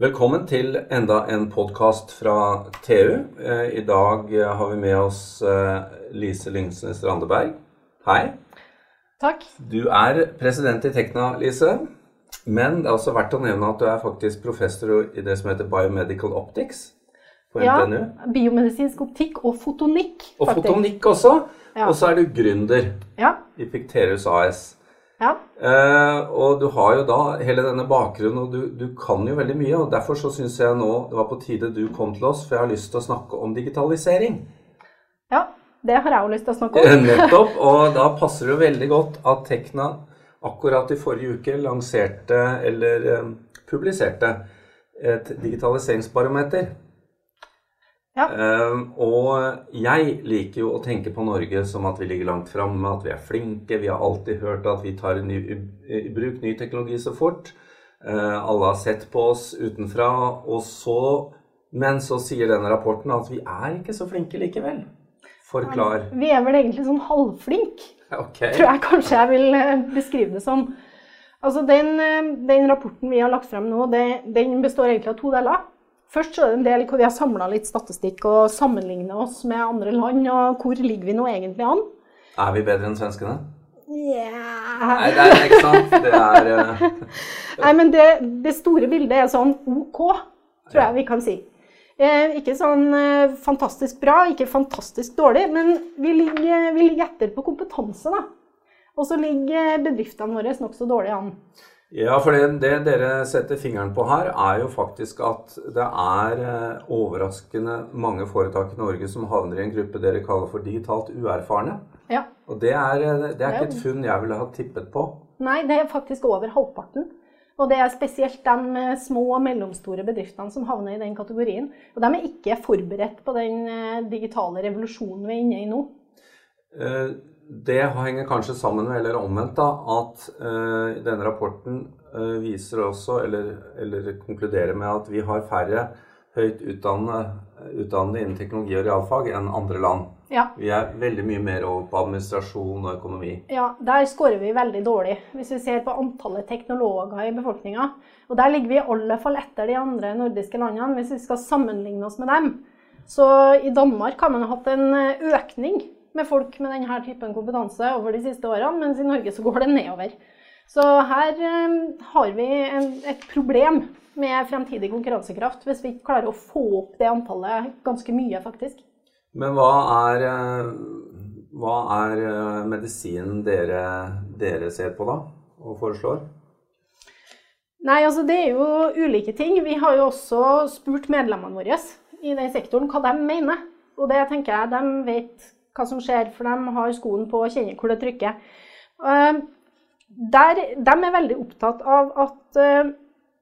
Velkommen til enda en podkast fra TU. Eh, I dag eh, har vi med oss eh, Lise Lyngsnes Randeberg. Hei. Takk. Du er president i Tekna, Lise. Men det er også verdt å nevne at du er faktisk professor i det som heter Biomedical Optics på Ja, NTNU. biomedisinsk optikk og fotonikk. Og faktisk. fotonikk også. Ja. Og så er du gründer Ja. i Picterus AS. Ja. Eh, og du har jo da hele denne bakgrunnen, og du, du kan jo veldig mye. og Derfor så syns jeg nå det var på tide du kom til oss, for jeg har lyst til å snakke om digitalisering. ja. Det har jeg jo lyst til å snakke om. Nettopp. Og da passer det jo veldig godt at Tekna akkurat i forrige uke lanserte, eller eh, publiserte, et digitaliseringsbarometer. Ja. Uh, og jeg liker jo å tenke på Norge som at vi ligger langt framme, at vi er flinke. Vi har alltid hørt at vi tar ny, i, bruk ny teknologi så fort. Uh, alle har sett på oss utenfra. Og så, men så sier denne rapporten at vi er ikke så flinke likevel. Forklar. Vi er vel egentlig sånn halvflinke, okay. tror jeg kanskje jeg vil eh, beskrive det som. Altså den, eh, den rapporten vi har lagt frem nå, det, den består egentlig av to deler. Først så er det en del hvor vi har samla litt statistikk og sammenligna oss med andre land. Og hvor ligger vi nå egentlig an? Er vi bedre enn svenskene? Yeah. Nei, det er ikke sant. Det er uh... Nei, men det, det store bildet er sånn OK, tror jeg vi kan si. Eh, ikke sånn eh, fantastisk bra, ikke fantastisk dårlig, men vi ligger, vi ligger etter på kompetanse, da. Og så ligger bedriftene våre nokså dårlig an. Ja, for det, det dere setter fingeren på her, er jo faktisk at det er eh, overraskende mange foretak i Norge som havner i en gruppe dere kaller for digitalt uerfarne. Ja. Og det er, eh, det er ikke et funn jeg ville ha tippet på. Nei, det er faktisk over halvparten. Og det er spesielt de eh, små og mellomstore bedriftene som havner i den kategorien. Og de er ikke forberedt på den digitale revolusjonen vi er inne i nå. Eh, Det henger kanskje sammen med, eller omvendt, da, at uh, denne rapporten uh, viser også, eller, eller konkluderer med at vi har færre høyt utdannede, utdannede innen teknologi og realfag enn andre land. Ja. Vi er veldig mye mer over på administrasjon og økonomi. Ja, der scorer vi veldig dårlig, hvis vi ser på antallet teknologer i befolkninga. Og der ligger vi i alle fall etter de andre nordiske landene, hvis vi skal sammenligne oss med dem. Så i Danmark har man hatt en eh, økning med folk med denne typen kompetanse over de siste årene, mens i Norge så går det nedover. Så her eh, har vi en, et problem med fremtidig konkurransekraft, hvis vi ikke klarer å få opp det antallet ganske mye, faktisk. Men hva er, eh, hva er eh, medisinen dere, dere ser på da, og foreslår? Nei, altså det er jo ulike ting. Vi har jo også spurt medlemmene våre i den sektoren hva de mener. Og det tenker jeg de vet hva som skjer, for de har skoen på og kjenner hvor det trykker. Eh, Der, de er veldig opptatt av at eh,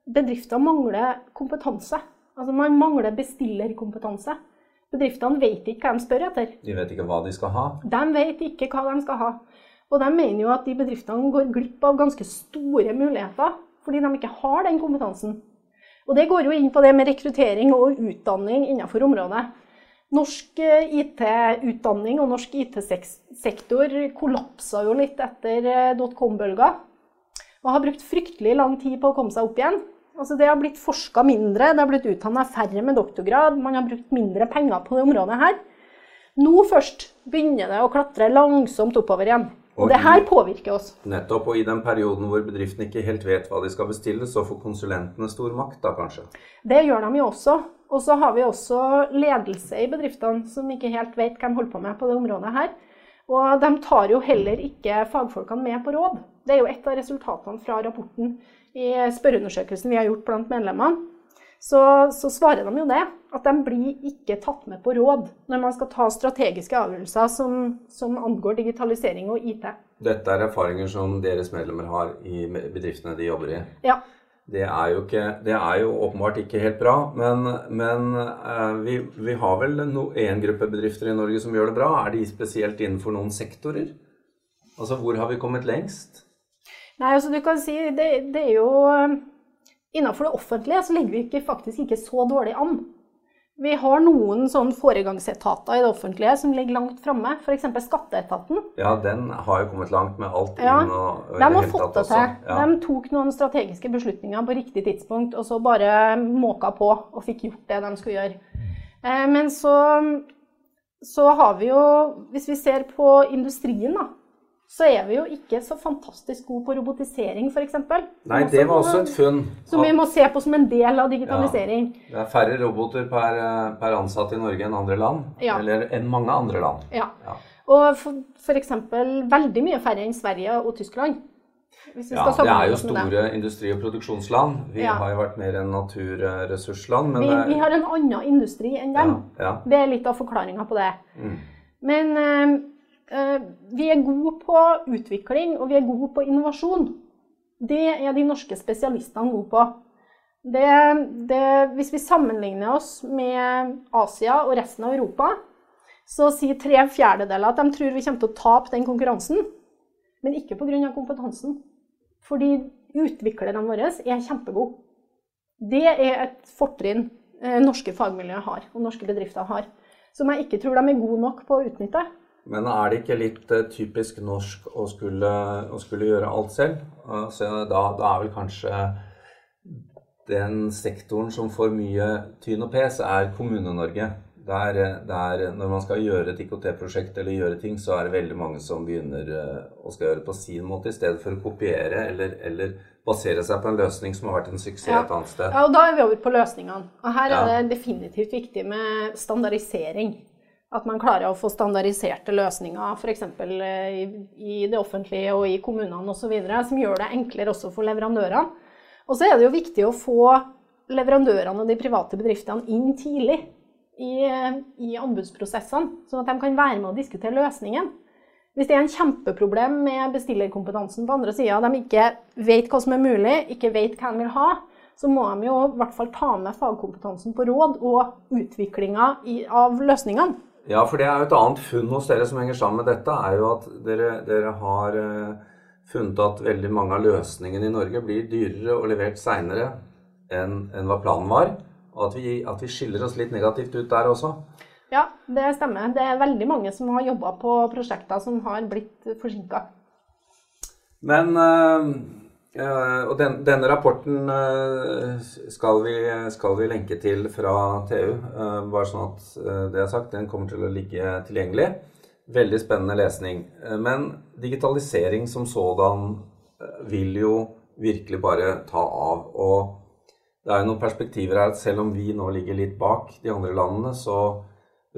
bedrifter mangler kompetanse. Altså man mangler bestillerkompetanse. Bedriftene vet ikke hva de spør etter. De vet ikke hva de skal ha. De vet ikke hva de skal ha. Og de mener jo at de bedriftene går glipp av ganske store muligheter fordi de ikke har den kompetansen. Og det går jo inn på det med rekruttering og utdanning innenfor området. Norsk eh, IT-utdanning og norsk IT-sektor kollapsa jo litt etter eh, dotcom-bølga. Og har brukt fryktelig lang tid på å komme seg opp igjen. Altså Det har blitt forska mindre, det har blitt utdanna færre med doktorgrad, man har brukt mindre penger på det området her. Nå først begynner det å klatre langsomt oppover igjen. Og det her påvirker oss. Nettopp, og i den perioden hvor bedriftene ikke helt vet hva de skal bestille, så får konsulentene stor makt da, kanskje. Det gjør de jo også. Og så har vi også ledelse i bedriftene som ikke helt vet hva de holder på med på det området her. Og de tar jo heller ikke fagfolkene med på råd. Det er jo et av resultatene fra rapporten i spørreundersøkelsen vi har gjort blant medlemmene. Så, så svarer de jo det, at de blir ikke tatt med på råd når man skal ta strategiske avgjørelser som, som angår digitalisering og IT. Dette er erfaringer som deres medlemmer har i bedriftene de jobber i. Ja, Det er jo, ikke, det er jo åpenbart ikke helt bra, men, men eh, vi, vi har vel én gruppe bedrifter i Norge som gjør det bra. Er de spesielt innenfor noen sektorer? Altså, hvor har vi kommet lengst? Nei, altså du kan si det, det er jo Innenfor det offentlige så ligger vi ikke, faktisk ikke så dårlig an. Vi har noen sånn foregangsetater i det offentlige som ligger langt framme, f.eks. Skatteetaten. Ja, den har jo kommet langt med alt Ja, inn og, og De har fått det til. Ja. De tok noen strategiske beslutninger på riktig tidspunkt, og så bare måka på og fikk gjort det de skulle gjøre. Eh, Men så, så har vi jo, hvis vi ser på industrien, da, så er vi jo ikke så fantastisk gode på robotisering, f.eks. Nei, det var også et funn. Som vi må se på som en del av digitalisering. Det er færre roboter per, eh, per ansatt i Norge enn andre land. Ja. Eller enn mange andre land. Ja. Ja. Og eksempel veldig mye færre enn Sverige og Tyskland. Ja, det er jo store industri- og produksjonsland. Vi Ja. har jo vært mer enn naturressursland, men Vi, det er- vi har en annen industri enn dem. ja, ja. Det er litt av forklaringa på det. Mm. Men eh, vi er gode på utvikling, og vi er gode på innovasjon. Det er de norske spesialistene gode på. Det, det, hvis vi sammenligner oss med Asia og resten av Europa, så sier tre fjerdedeler at de tror vi kommer til å tape den konkurransen. Men ikke pga. kompetansen. Fordi utviklerne våre er kjempegode. Det er et fortrinn eh, norske fagmiljøer har, og norske bedrifter har som jeg ikke tror de er gode nok på å utnytte. Men er det ikke litt eh, typisk norsk å skulle, å skulle gjøre alt selv? Så da, da er vel kanskje den sektoren som får mye tyn og pes, er Kommune-Norge. Der, der når man skal gjøre et IKT-prosjekt eller gjøre ting, så er det veldig mange som begynner eh, å skal gjøre det på sin måte, i stedet for å kopiere eller, eller basere seg på en løsning som har vært en suksess Ja. et annet sted. Ja, og Da er vi over på løsningene. Og Her er Ja. det definitivt viktig med standardisering. At man klarer å få standardiserte løsninger, f.eks. I, i det offentlige og i kommunene osv., som gjør det enklere også for leverandørene. Og så er det jo viktig å få leverandørene og de private bedriftene inn tidlig i, i anbudsprosessene, sånn at de kan være med og diskutere løsningen. Hvis det er en kjempeproblem med bestillerkompetansen på andre sida, de ikke vet hva som er mulig, ikke vet hva de vil ha, så må de jo i hvert fall ta med fagkompetansen på råd og utviklinga av løsningene. Ja, for det er jo et annet funn hos dere som henger sammen med dette, er jo at dere, dere har eh, funnet at veldig mange av løsningene i Norge blir dyrere og levert seinere enn enn hva planen var. Og at vi, at vi skiller oss litt negativt ut der også. Ja, det stemmer. Det er veldig mange som har jobba på prosjekter som har blitt forsinka. Men eh, eh, Og den, denne rapporten uh, skal, vi, skal vi lenke til fra TU. Uh, bare sånn at eh, det er sagt. Den kommer til å ligge tilgjengelig. Veldig spennende lesning. Eh, men digitalisering som sådan eh, vil jo virkelig bare ta av. Og det er jo noen perspektiver her at selv om vi nå ligger litt bak de andre landene, så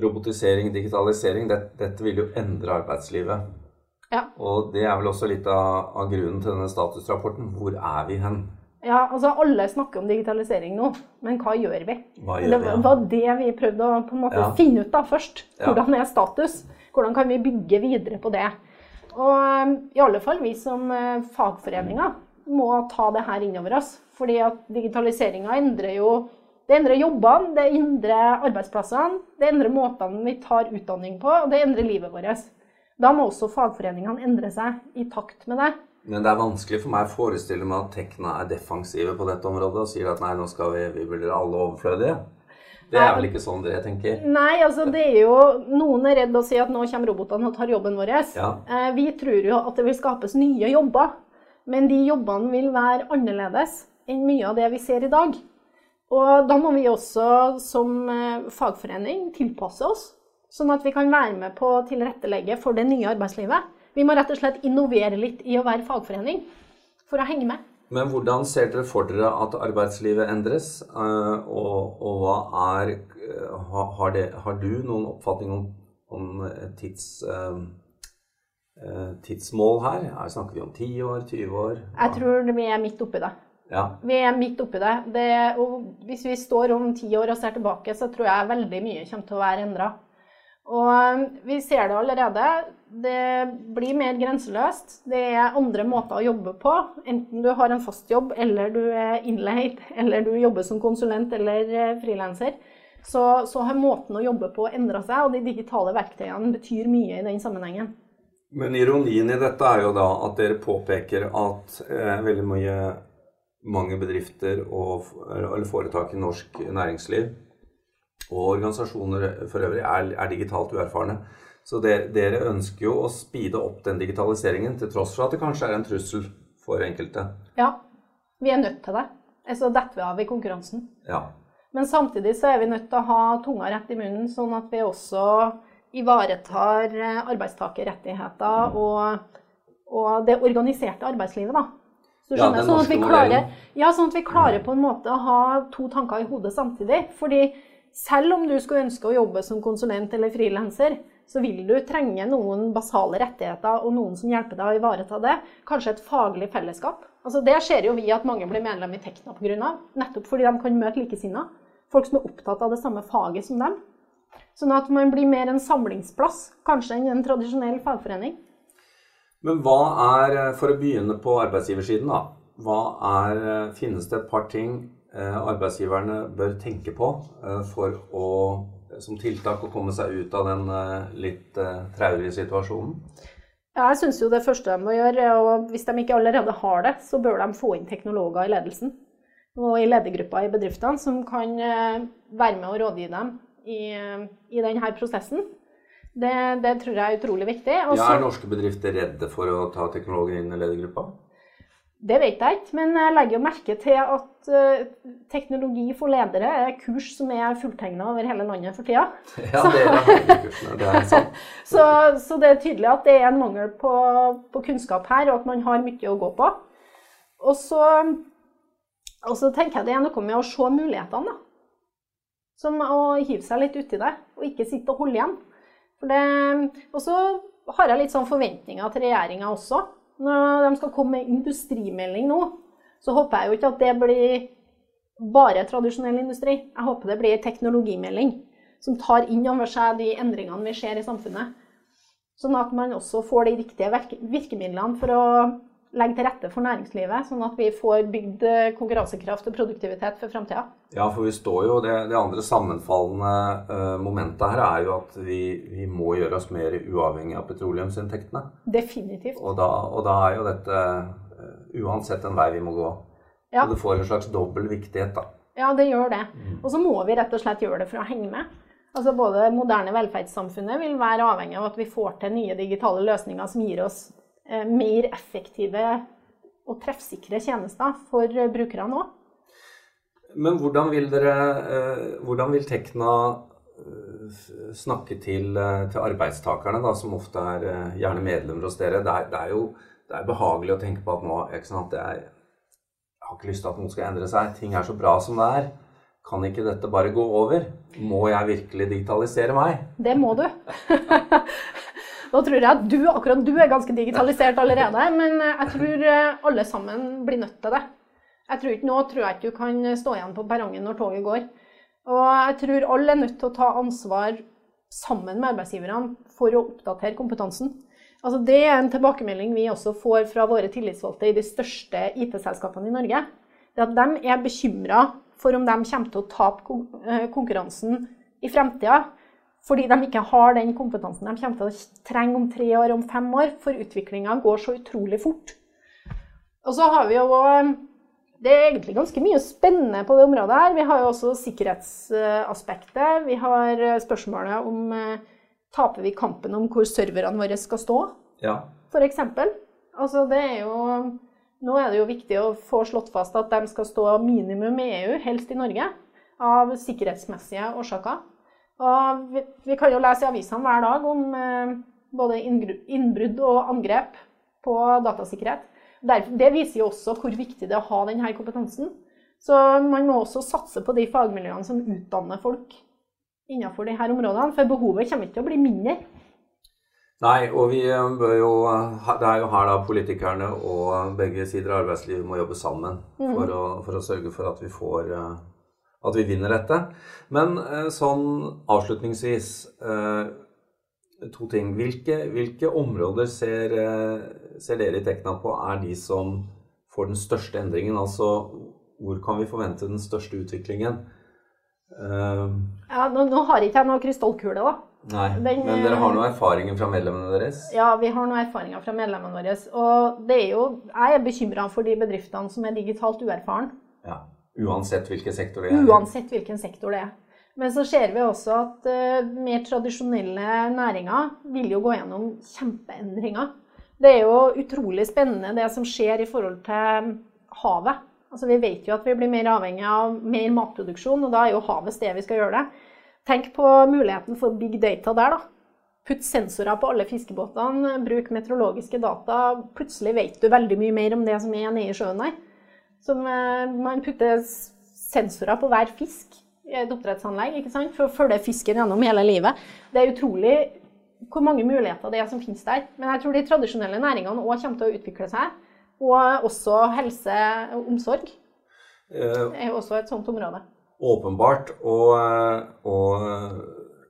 robotisering, digitalisering, det, dette vil jo endre arbeidslivet. Ja. Og det er vel også litt av, av grunnen til denne statusrapporten. Hvor er vi hen? Ja, altså Alle snakker om digitalisering nå, men hva gjør vi? Hva Det gjør vi? var det vi prøvde å på en måte Ja. finne ut da først. Ja. Hvordan er status? Hvordan kan vi bygge videre på det? Og um, i alle fall vi som eh, fagforeninger må ta det her innover oss. Fordi at digitaliseringa endrer jo det endrer jobbene, det endrer arbeidsplassene, det endrer måtene vi tar utdanning på, og det endrer livet vårt. Da må også fagforeningene endre seg i takt med det. Men det er vanskelig for meg å forestille meg at Tekna er defensive på dette området og sier at nei, nå skal vi, vi blir alle overflødige. Det er vel ikke sånn dere tenker? Nei, altså det er jo Noen er redd å si at nå kommer robotene og tar jobben vår. Ja. Eh, Vi tror jo at det vil skapes nye jobber, men de jobbene vil være annerledes enn mye av det vi ser i dag. Og da må vi også som eh, fagforening tilpasse oss, sånn at vi kan være med på å tilrettelegge for det nye arbeidslivet. Vi må rett og slett innovere litt i å være fagforening for å henge med. Men hvordan ser dere for dere at arbeidslivet endres? eh, Og, og hva er eh, har, det, har du noen oppfatning om, om tids, eh, tidsmål her? her? snakker vi om 10 år, 20 år? Jeg tror vi er midt oppi det. Ja. Vi er midt oppi det. det og hvis vi står om ti år og ser tilbake, så tror jeg veldig mye kommer til å være endra. Og um, vi ser det allerede. Det blir mer grenseløst. Det er andre måter å jobbe på. Enten du har en fast jobb, eller du er innleid, eller du jobber som konsulent eller eh, frilanser. Så, så har måten å jobbe på endra seg, og de digitale verktøyene betyr mye i den sammenhengen. Men ironien i dette er jo da at dere påpeker at eh, veldig mye mange bedrifter og, eller foretak i norsk næringsliv og organisasjoner for øvrig er, er digitalt uerfarne. Så dere, dere ønsker jo å speede opp den digitaliseringen, til tross for at det kanskje er en trussel for enkelte. Ja, vi er nødt til det. Så detter vi av i konkurransen. Ja. Men samtidig så er vi nødt til å ha tunga rett i munnen, sånn at vi også ivaretar eh, arbeidstakerrettigheter og, og det organiserte arbeidslivet, da. Så Ja, skjønner, den sånn, at klarer, ja, sånn at vi klarer på en måte å ha to tanker i hodet samtidig. Fordi selv om du skulle ønske å jobbe som konsulent eller frilanser, så vil du trenge noen basale rettigheter og noen som hjelper deg å ivareta det. Kanskje et faglig fellesskap. Altså det ser jo vi at mange blir medlem i Tekna pga. Nettopp fordi de kan møte likesinnede. Folk som er opptatt av det samme faget som dem. Sånn at man blir mer en samlingsplass, kanskje enn en tradisjonell fagforening. Men hva er, eh, for å begynne på arbeidsgiversiden, da. Hva er, eh, finnes det et par ting arbeidsgiverne bør tenke på eh, for å, som tiltak å komme seg ut av den eh, litt eh, traurige situasjonen? Ja, jeg syns jo det første de må gjøre, og hvis de ikke allerede har det, så bør de få inn teknologer i ledelsen. Og i ledergrupper i bedriftene som kan eh, være med og rådgi dem i, eh, i denne prosessen. Det, det tror jeg er utrolig viktig. Også, Ja, er norske bedrifter redde for å ta teknologer inn i ledergruppa? Det vet jeg ikke, men jeg legger merke til at eh, teknologi for ledere er kurs som er fulltegna over hele landet for tida. Ja, det er sant. Så, så det er tydelig at det er en mangel på, på kunnskap her, og at man har mye å gå på. Og så, og så tenker jeg det er noe med å se mulighetene, da. Som å hive seg litt uti det, og ikke sitte og holde igjen. For det, og så har jeg litt sånn forventninger til regjeringa også. Når de skal komme med industrimelding nå, så håper jeg jo ikke at det blir bare tradisjonell industri. Jeg håper det blir teknologimelding som tar inn over seg de endringene vi ser i samfunnet. Sånn at man også får de riktige virke- virkemidlene for å legge til rette for næringslivet, sånn at vi får bygd eh, konkurransekraft og produktivitet for framtida. Ja, for vi står jo, det, det andre sammenfallende uh, momentet her er jo at vi, vi må gjøre oss mer uavhengig av petroleumsinntektene. Definitivt. Og da, og da er jo dette uh, uansett en vei vi må gå. Ja. Så det får en slags dobbel viktighet, da. Ja, det gjør det. Og så må vi rett og slett gjøre det for å henge med. Altså Både moderne velferdssamfunnet vil være avhengig av at vi får til nye digitale løsninger som gir oss mer effektive og treffsikre tjenester for eh, brukerne òg. Men hvordan vil dere eh, Hvordan vil Tekna eh, snakke til, eh, til arbeidstakerne, da, som ofte er eh, gjerne medlemmer hos dere? Det er, det er jo det er behagelig å tenke på at nå sant, er, Jeg har ikke lyst til at noen skal endre seg. Ting er så bra som det er. Kan ikke dette bare gå over? Må jeg virkelig digitalisere meg? Det må du. Nå tror jeg at du, akkurat du er ganske digitalisert allerede, men jeg tror eh, alle sammen blir nødt til det. Jeg tror ikke, nå tror jeg ikke du kan stå igjen på perrongen når toget går. Og jeg tror alle er nødt til å ta ansvar sammen med arbeidsgiverne for å oppdatere kompetansen. Altså det er en tilbakemelding vi også får fra våre tillitsvalgte i de største IT-selskapene i Norge. Det at de er bekymra for om de kommer til å tape eh, konkurransen i fremtida fordi de ikke har den kompetansen de kommer til å trenge om tre år, om fem år, for utviklinga går så utrolig fort. Og så har vi jo Det er egentlig ganske mye spennende på det området her. Vi har jo også sikkerhetsaspektet. Vi har eh, spørsmålet om eh, taper vi kampen om hvor serverne våre skal stå, Ja. f.eks. Altså det er jo Nå er det jo viktig å få slått fast at de skal stå minimum i EU, helst i Norge, av sikkerhetsmessige årsaker. Og vi, vi kan jo lese i avisene hver dag om eh, både innbrudd og angrep på datasikkerhet. Der, det viser jo også hvor viktig det er å ha denne kompetansen. Så man må også satse på de fagmiljøene som utdanner folk innenfor disse områdene, for behovet kommer ikke til å bli mindre. Nei, og vi eh, jo Det er jo her da politikerne og begge sider av arbeidslivet må jobbe sammen for, å, for å sørge for at vi får eh, At vi vinner dette. Men eh, sånn avslutningsvis eh, To ting. Hvilke, hvilke områder ser, eh, ser dere i Tekna på er de som får den største endringen? Altså hvor kan vi forvente den største utviklingen? Ja, nå, nå har ikke jeg noe krystallkule, da. nei, Den, men dere har noen erfaringer fra medlemmene deres? Ja, vi har noen erfaringer fra medlemmene våre. Og det er jo, jeg er bekymra for de bedriftene som er digitalt uerfaren. Ja. Uansett hvilken sektor det er. Uansett hvilken sektor det er. Men så ser vi også at uh, mer tradisjonelle næringer vil jo gå gjennom kjempeendringer. Det er jo utrolig spennende det som skjer i forhold til havet. Altså, vi vet jo at vi blir mer avhengig av mer matproduksjon, og da er jo havet stedet vi skal gjøre det. Tenk på muligheten for big data der, da. Putt sensorer på alle fiskebåtene, bruk meteorologiske data. Plutselig vet du veldig mye mer om det som er nede i sjøen der. Som uh, man putter sensorer på hver fisk i et oppdrettsanlegg for å følge fisken gjennom hele livet. Det er utrolig hvor mange muligheter det er som finnes der. Men jeg tror de tradisjonelle næringene òg kommer til å utvikle seg. Og også helse og omsorg uh, er jo også et sånt område. Åpenbart. Og, og,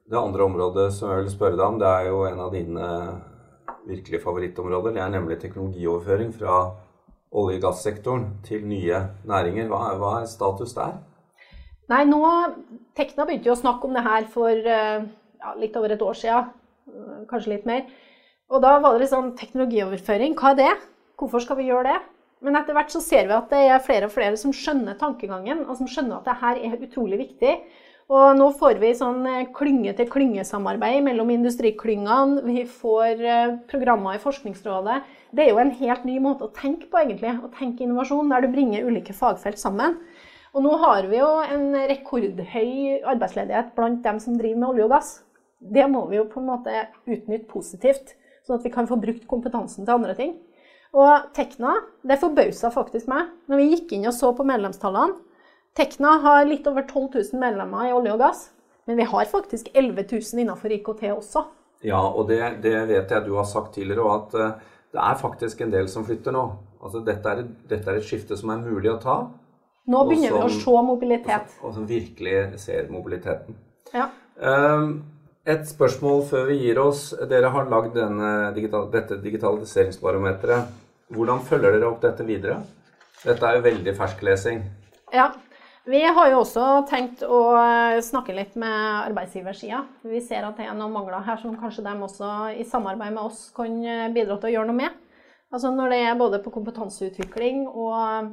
det andre området som jeg vil spørre deg om, det er jo en av dine virkelig favorittområder. Det er nemlig teknologioverføring fra olje- og gassektoren til nye næringer. Hva er, hva er status der? Nei, nå, Tekna begynte jo å snakke om det her for ja, litt over et år siden, kanskje litt mer. Og da var det sånn teknologioverføring, hva er det? Hvorfor skal vi gjøre det? Men etter hvert så ser vi at det er flere og flere som skjønner tankegangen, og som skjønner at det her er utrolig viktig. Og nå får vi sånn klynge-til-klynge-samarbeid mellom industriklyngene. Vi får programmer i Forskningsrådet. Det er jo en helt ny måte å tenke på, egentlig. Å tenke innovasjon, der du bringer ulike fagfelt sammen. Og nå har vi jo en rekordhøy arbeidsledighet blant dem som driver med olje og gass. Det må vi jo på en måte utnytte positivt, sånn at vi kan få brukt kompetansen til andre ting. Og Tekna, det forbausa faktisk meg når vi gikk inn og så på medlemstallene. Tekna har litt over 12 000 medlemmer i olje og gass, men vi har faktisk 11 000 innenfor IKT også. Ja, og det, det vet jeg du har sagt tidligere, og at uh, det er faktisk en del som flytter nå. Altså, dette, er, dette er et skifte som er mulig å ta. Nå begynner som, vi å se mobilitet. Og som virkelig ser mobiliteten. Ja. Um, et spørsmål før vi gir oss. Dere har lagd digital, dette digitaliseringsbarometeret. Hvordan følger dere opp dette videre? Dette er jo veldig fersk lesing. Ja. Vi har jo også tenkt å eh, snakke litt med arbeidsgiversida. Vi ser at det er noen mangler her som kanskje de også i samarbeid med oss kan eh, bidra til å gjøre noe med. Altså når det er både på kompetanseutvikling og,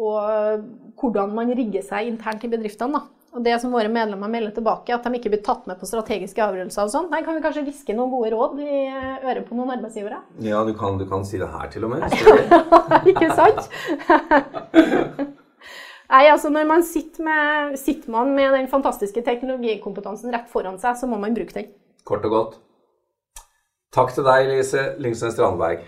og hvordan man rigger seg internt i bedriftene. da. Og det som våre medlemmer melder tilbake, at de ikke blir tatt med på strategiske avgjørelser og sånn. Der kan vi kanskje hviske noen gode råd i øret på noen arbeidsgivere? Ja, du kan, du kan si det her til og med. ikke sant? Nei, altså når man sitter med, sitter man med den fantastiske teknologikompetansen rett foran seg, så må man bruke den. Kort og godt. Takk til deg, Lise Lyngsnes Strandberg.